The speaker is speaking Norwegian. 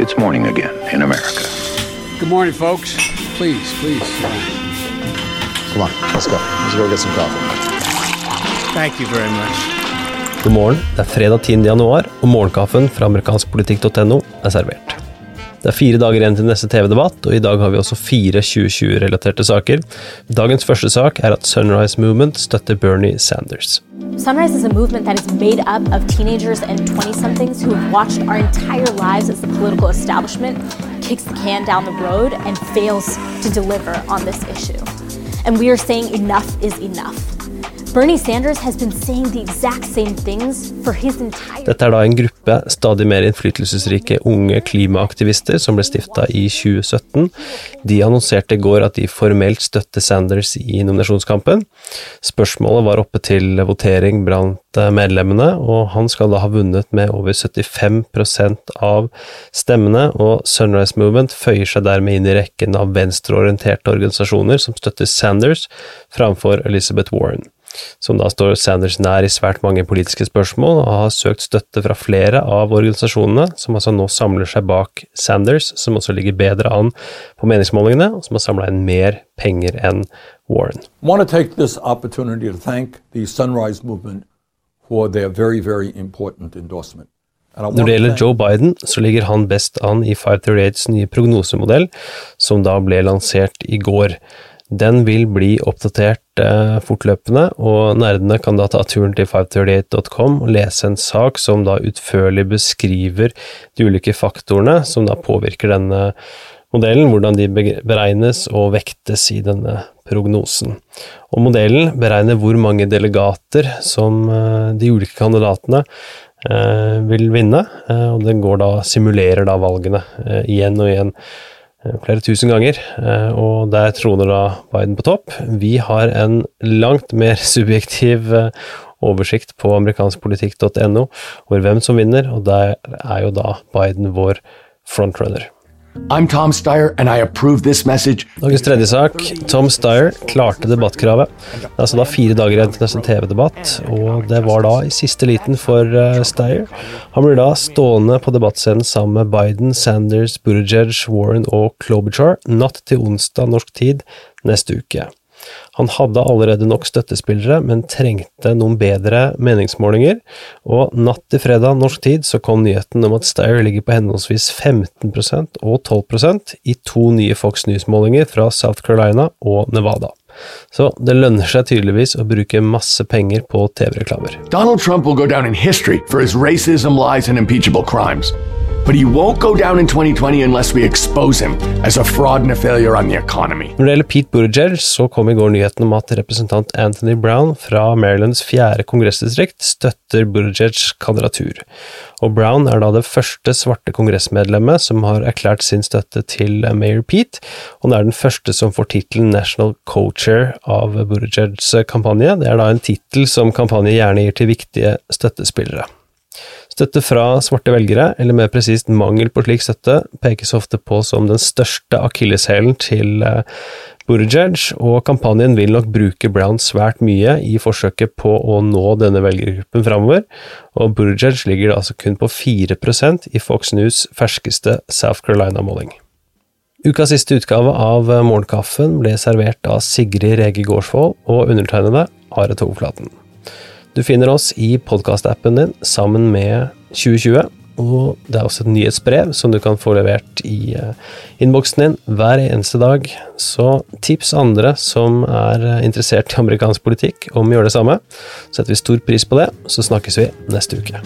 It's morning again in America. Good morning, folks. Please, please. Come on, let's go. Let's go get some coffee. Thank you very much. God morgen. Det er fredag 10. januar, og morgenkaffen fra amerikanskpolitikk.no er servert. Det er fire dager igjen til neste TV-debatt, og i dag har vi også fire 2020-relaterte saker. Dagens første sak er at Sunrise Movement støtter Bernie Sanders. Sunrise is a movement that is made up of teenagers and 20 somethings who have watched our entire lives as the political establishment kicks the can down the road and fails to deliver on this issue. And we are saying enough is enough. Dette er da en gruppe stadig mer innflytelsesrike unge klimaaktivister som ble stifta i 2017. De annonserte i går at de formelt støtter Sanders i nominasjonskampen. Spørsmålet var oppe til votering blant eh, medlemmene, og han skal da ha vunnet med over 75% av stemmene, og Sunrise Movement føyer seg dermed inn i rekken av venstreorienterte organisasjoner som støtter Sanders framfor Elizabeth Warren som da står Sanders nær i svært mange politiske spørsmål, og har søkt støtte fra flere av organisasjonene, som altså nå samler seg bak Sanders, som også ligger bedre an på meningsmålingene, og som har samla inn mer penger enn Warren. Very, very Når det gjelder Joe Biden, så ligger han best an i 538s nye prognosemodell, som da ble lansert i går. Den vil bli oppdatert eh, fortløpende, og nerdene kan da ta turen til 538.com og lese en sak som da utførlig beskriver de ulike faktorene som da påvirker denne modellen, hvordan de beregnes og vektes i denne prognosen. Og modellen beregner hvor mange delegater som eh, de ulike kandidatene eh, vil vinne, eh, og den går da, simulerer da valgene eh, igjen og igjen eh, flere tusen ganger, eh, og der troner da Biden på topp. Vi har en langt mer subjektiv eh, oversikt på amerikanskpolitikk.no over hvem som vinner, og der er jo da Biden vår frontrunner. I'm Tom Steyer, and I approve this message. Dagens tredje sak. Tom Steyer klarte debattkravet. Det er altså da fire dager igjen til neste TV-debatt, og det var da i siste liten for eh, Steyer. Han blir da stående på debattscenen sammen med Biden, Sanders, Buttigieg, Warren og Klobuchar natt til onsdag norsk tid neste uke. Han hadde allerede nok støttespillere, men trengte noen bedre meningsmålinger, og natt til fredag norsk tid så kom nyheten om at Steyer ligger på henholdsvis 15% og 12% i to nye Fox News-målinger fra South Carolina og Nevada. Så det lønner seg tydeligvis å bruke masse penger på TV-reklamer. Donald Trump will go down in history for his racism, lies, and impeachable crimes. But he won't go down in 2020 unless we expose him as a fraud and a failure on the economy. Når det gjelder Pete Buttigieg, så kom i går nyheten om at representant Anthony Brown fra Marylands fjerde kongressdistrikt støtter Buttigiegs kandidatur. Og Brown er da det første svarte kongressmedlemmet som har erklært sin støtte til Mayor Pete, og han er den første som får tittelen National Co-Chair av Buttigiegs kampanje. Det er da en tittel som kampanje gjerne gir til viktige støttespillere. Støtte fra svarte velgere, eller mer presist mangel på slik støtte, pekes ofte på som den største akilleshælen til eh, Buttigieg, og kampanjen vil nok bruke Brown svært mye i forsøket på å nå denne velgergruppen framover, og Buttigieg ligger altså kun på 4% i Fox News' ferskeste South Carolina-måling. Ukas siste utgave av Morgenkaffen ble servert av Sigrid Rege Gårdsvold og undertegnede Are Togflaten. Du finner oss i podkastappen din sammen med 2020, og det er også et nyhetsbrev som du kan få levert i eh, innboksen din hver eneste dag. Så tips andre som er eh, interessert i amerikansk politikk om å gjøre det samme. Setter vi stor pris på det, så snakkes vi neste uke.